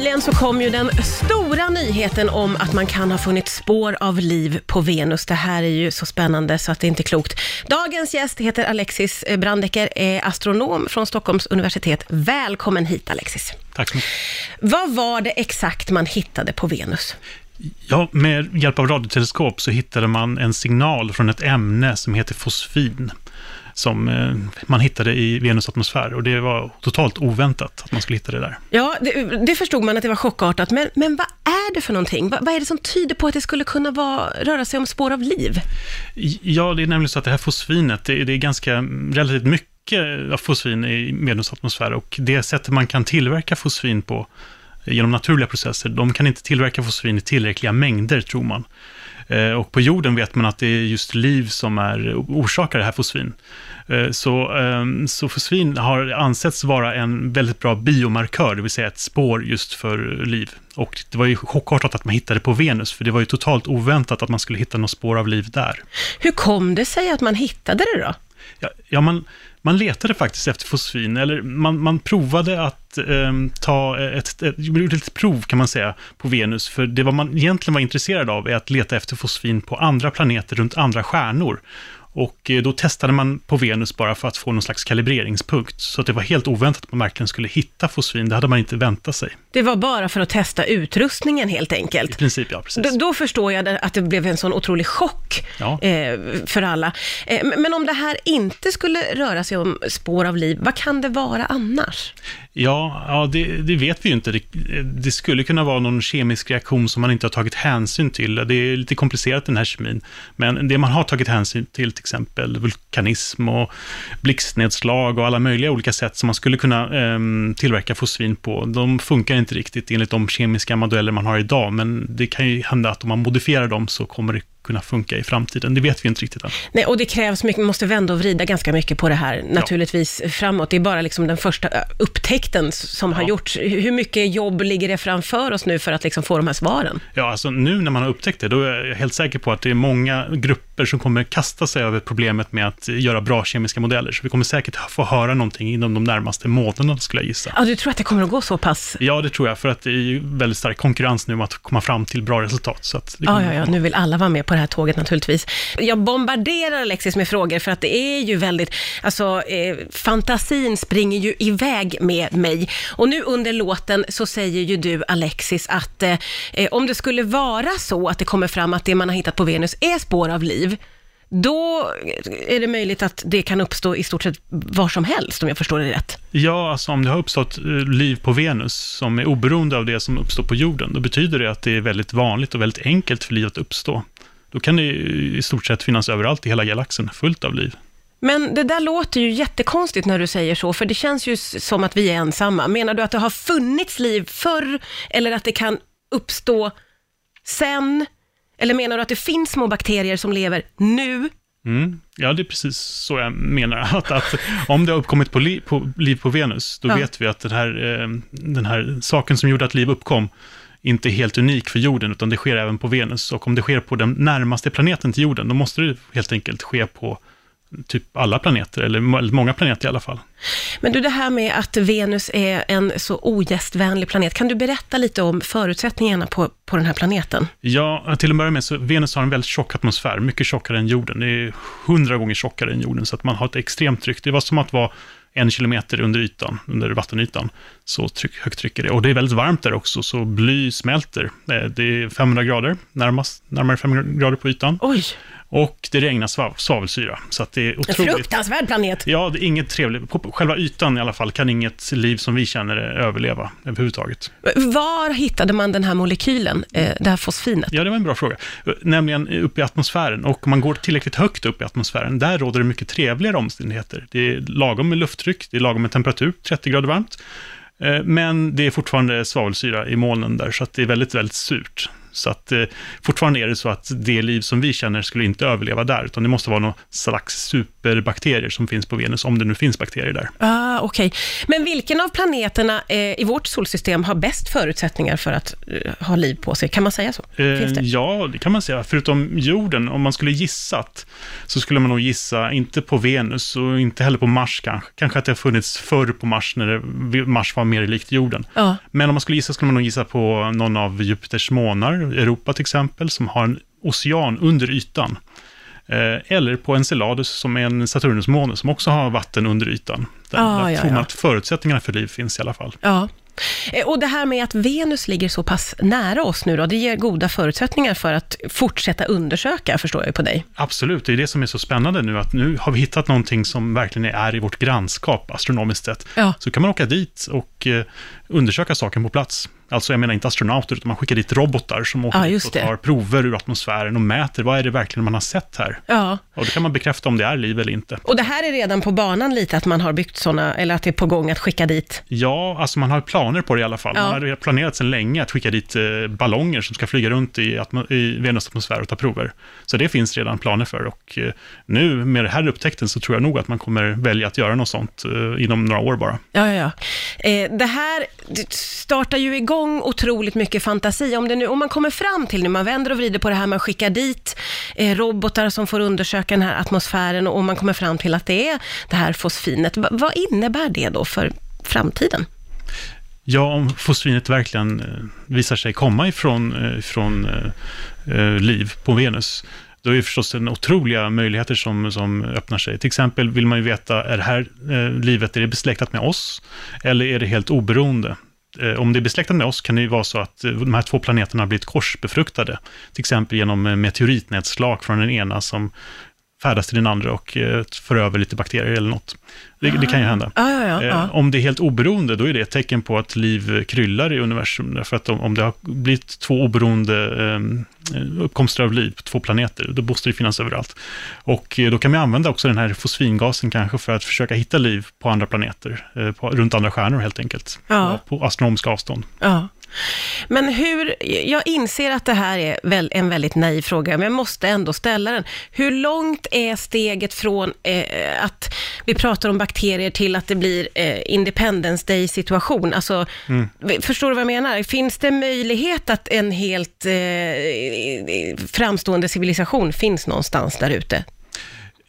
nyligen så kom ju den stora nyheten om att man kan ha funnit spår av liv på Venus. Det här är ju så spännande så att det inte är klokt. Dagens gäst heter Alexis Brandecker, är astronom från Stockholms universitet. Välkommen hit Alexis. Tack så mycket. Vad var det exakt man hittade på Venus? Ja, med hjälp av radioteleskop så hittade man en signal från ett ämne som heter fosfin som eh, man hittade i Venus atmosfär och det var totalt oväntat att man skulle hitta det där. Ja, det, det förstod man att det var chockartat, men, men vad är det för någonting? Vad, vad är det som tyder på att det skulle kunna vara, röra sig om spår av liv? Ja, det är nämligen så att det här fosfinet, det, det är ganska relativt mycket fosfin i Venus atmosfär och det sättet man kan tillverka fosfin på genom naturliga processer, de kan inte tillverka fosfin i tillräckliga mängder, tror man. Eh, och på jorden vet man att det är just liv som är, orsakar det här fosfin. Eh, så, ehm, så fosfin har ansetts vara en väldigt bra biomarkör, det vill säga ett spår just för liv. Och det var ju chockartat att man hittade på Venus, för det var ju totalt oväntat att man skulle hitta något spår av liv där. Hur kom det sig att man hittade det då? Ja, ja man, man letade faktiskt efter fosfin, eller man, man provade att eh, ta ett, ett, ett, ett prov kan man säga på Venus, för det vad man egentligen var intresserad av är att leta efter fosfin på andra planeter runt andra stjärnor. Och eh, då testade man på Venus bara för att få någon slags kalibreringspunkt. Så det var helt oväntat att man verkligen skulle hitta fosfin. Det hade man inte väntat sig. Det var bara för att testa utrustningen helt enkelt? I princip, ja. Precis. Då, då förstår jag att det blev en sån otrolig chock ja. eh, för alla. Eh, men om det här inte skulle röra sig om spår av liv, vad kan det vara annars? Ja, ja det, det, vet vi ju inte. Det, det, skulle kunna vara någon kemisk reaktion som man inte har tagit hänsyn till. Det är lite komplicerat den här kemin. Men det man har tagit hänsyn till, till exempel vulkanism och blixtnedslag och alla möjliga olika sätt som man skulle kunna eh, tillverka fosfin på, de funkar inte riktigt enligt de kemiska modeller man har idag. Men det kan ju hända att om man modifierar dem så kommer det kunna funka i framtiden. Det vet vi inte riktigt än. Nej, och det krävs mycket, man måste vända och vrida ganska mycket på det här, naturligtvis, ja. framåt. Det är bara liksom den första upptäckten som har gjorts. Hur mycket jobb ligger det framför oss nu för att liksom få de här svaren? Ja, alltså nu när man har upptäckt det, då är jag helt säker på att det är många grupper som kommer kasta sig över problemet med att göra bra kemiska modeller. Så vi kommer säkert få höra någonting inom de närmaste månaderna, skulle jag gissa. Ja, du tror att det kommer att gå så pass? Ja, det tror jag, för att det är väldigt stark konkurrens nu om att komma fram till bra resultat. Så att ja, ja, ja, nu vill alla vara med på det här tåget naturligtvis. Jag bombarderar Alexis med frågor för att det är ju väldigt, alltså eh, fantasin springer ju iväg med mig. Och nu under låten så säger ju du Alexis att eh, om det skulle vara så att det kommer fram att det man har hittat på Venus är spår av liv, då är det möjligt att det kan uppstå i stort sett var som helst, om jag förstår det rätt. Ja, alltså om det har uppstått eh, liv på Venus som är oberoende av det som uppstår på jorden, då betyder det att det är väldigt vanligt och väldigt enkelt för liv att uppstå. Då kan det i stort sett finnas överallt i hela galaxen, fullt av liv. Men det där låter ju jättekonstigt när du säger så, för det känns ju som att vi är ensamma. Menar du att det har funnits liv förr, eller att det kan uppstå sen? Eller menar du att det finns små bakterier som lever nu? Mm. Ja, det är precis så jag menar. Att, att om det har uppkommit på, li, på liv på Venus, då ja. vet vi att den här, eh, den här saken som gjorde att liv uppkom, inte är helt unik för jorden, utan det sker även på Venus. Och om det sker på den närmaste planeten till jorden, då måste det helt enkelt ske på typ alla planeter, eller många planeter i alla fall. Men du, det här med att Venus är en så ogästvänlig planet, kan du berätta lite om förutsättningarna på, på den här planeten? Ja, till att börja med så Venus har en väldigt tjock atmosfär, mycket tjockare än jorden. Det är hundra gånger tjockare än jorden, så att man har ett extremt tryck. Det var som att vara en kilometer under ytan, under vattenytan. Så tryck, högt tryck är det. Och det är väldigt varmt där också, så bly smälter. Eh, det är 500 grader, närmast, närmare 500 grader på ytan. Oj! Och det regnar svav, svavelsyra. Så att det är otroligt... En fruktansvärd planet! Ja, det är inget trevligt. På själva ytan i alla fall kan inget liv som vi känner överleva överhuvudtaget. Var hittade man den här molekylen, eh, det här fosfinet? Ja, det var en bra fråga. Nämligen uppe i atmosfären. Och om man går tillräckligt högt upp i atmosfären, där råder det mycket trevligare omständigheter. Det är lagom med lufttryck, det är lagom med temperatur, 30 grader varmt. Eh, men det är fortfarande svavelsyra i molnen där, så att det är väldigt, väldigt surt. Så att eh, fortfarande är det så att det liv som vi känner skulle inte överleva där, utan det måste vara någon slags superbakterier som finns på Venus, om det nu finns bakterier där. Ah, Okej, men vilken av planeterna eh, i vårt solsystem har bäst förutsättningar för att eh, ha liv på sig? Kan man säga så? Finns det? Eh, ja, det kan man säga. Förutom jorden, om man skulle gissat, så skulle man nog gissa inte på Venus och inte heller på Mars kanske. Kanske att det har funnits förr på Mars, när det, Mars var mer likt jorden. Ja. Men om man skulle gissa skulle man nog gissa på någon av Jupiters månar, Europa till exempel, som har en ocean under ytan. Eh, Eller på Enceladus som är en Saturnusmåne som också har vatten under ytan. Där, Ah, där ja, tror man ja. att förutsättningarna för liv finns i alla fall. Ja. Eh, Och det här med att Venus ligger så pass nära oss nu då, det ger goda förutsättningar för att fortsätta undersöka, förstår jag på dig. Absolut, det är det som är så spännande nu, att nu har vi hittat någonting som verkligen är i vårt grannskap, astronomiskt sett. Ja. Så kan man åka dit och eh, undersöka saken på plats. Alltså, jag menar inte astronauter, utan man skickar dit robotar som åker Ja, och tar prover ur atmosfären och mäter, vad är det verkligen man har sett här? Ja. Och då kan man bekräfta om det är liv eller inte. Och det här är redan på banan lite, att man har byggt sådana, eller att det är på gång att skicka dit. Ja, alltså man har planer på det i alla fall. Ja. Man har planerat sedan länge att skicka dit eh, ballonger som ska flyga runt i, i Venus atmosfär och ta prover. Så det finns redan planer för och eh, nu med den här upptäckten så tror jag nog att man kommer välja att göra något sånt eh, inom några år bara. Ja, ja, ja. Det här det startar ju igång otroligt mycket fantasi. Om, det nu, om man kommer fram till nu, man vänder och vrider på det här, man skickar dit eh, robotar som får undersöka den här atmosfären och, och man kommer fram till att det är det här fosfinet. Va, vad innebär det då för framtiden? Ja, om fosfinet verkligen eh, visar sig komma ifrån, eh, ifrån eh, eh, liv på Venus, då är det förstås en otroliga möjligheter som, som öppnar sig. Till exempel vill man ju veta, är det här eh, livet är det besläktat med oss, eller är det helt oberoende? Eh, om det är besläktat med oss kan det ju vara så att eh, de här två planeterna har blivit korsbefruktade, till exempel genom eh, meteoritnedslag från den ena som färdas till den andra och eh, för över lite bakterier eller något. Det, det kan ju hända. Ja, ja, ja. Eh. Om det är helt oberoende, då är det ett tecken på att liv kryllar i universum. Därför att om, om det har blivit två oberoende eh, uppkomster av liv på två planeter, då måste det finnas överallt. Och då kan man använda också den här fosfingasen kanske för att försöka hitta liv på andra planeter, på, runt andra stjärnor helt enkelt. På astronomiska avstånd. Ja. Men hur, jag inser att det här är väl en väldigt naiv fråga, men jag måste ändå ställa den. Hur långt är steget från eh, att vi pratar om bakterier till att det blir eh, Independence Day-situation? Alltså, Förstår du vad jag menar? Finns det möjlighet att en helt eh, framstående civilisation finns någonstans där ute?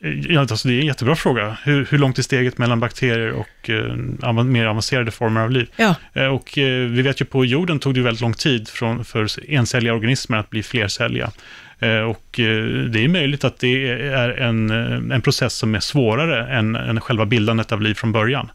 Eh, Ja, alltså det är en jättebra fråga. Hur, hur långt är steget mellan bakterier och eh, mer avancerade former av liv? Ja. Eh, Och eh, vi vet ju på jorden tog det väldigt lång tid från, för encelliga organismer att bli flercelliga. Eh, Och eh, det är möjligt att det är en, en process som är svårare än, än själva bildandet av liv från början.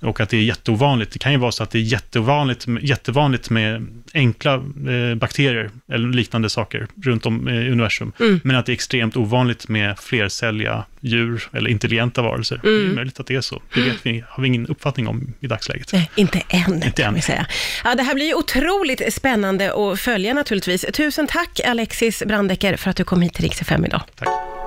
Och att det är jätteovanligt. Det kan ju vara så att det är jättevanligt, jättevanligt med enkla eh, bakterier eller liknande saker runt om i universum. Men att det är extremt ovanligt med flercelliga djur eller intelligenta varelser. Det är möjligt att det är så. Det vet vi, har vi ingen uppfattning om i dagsläget. Nej, inte än, Inte kan än. vi säga. Ja, det här blir ju otroligt spännande att följa naturligtvis. Tusen tack Alexis Brandecker för att du kom hit till Rix idag. Tack.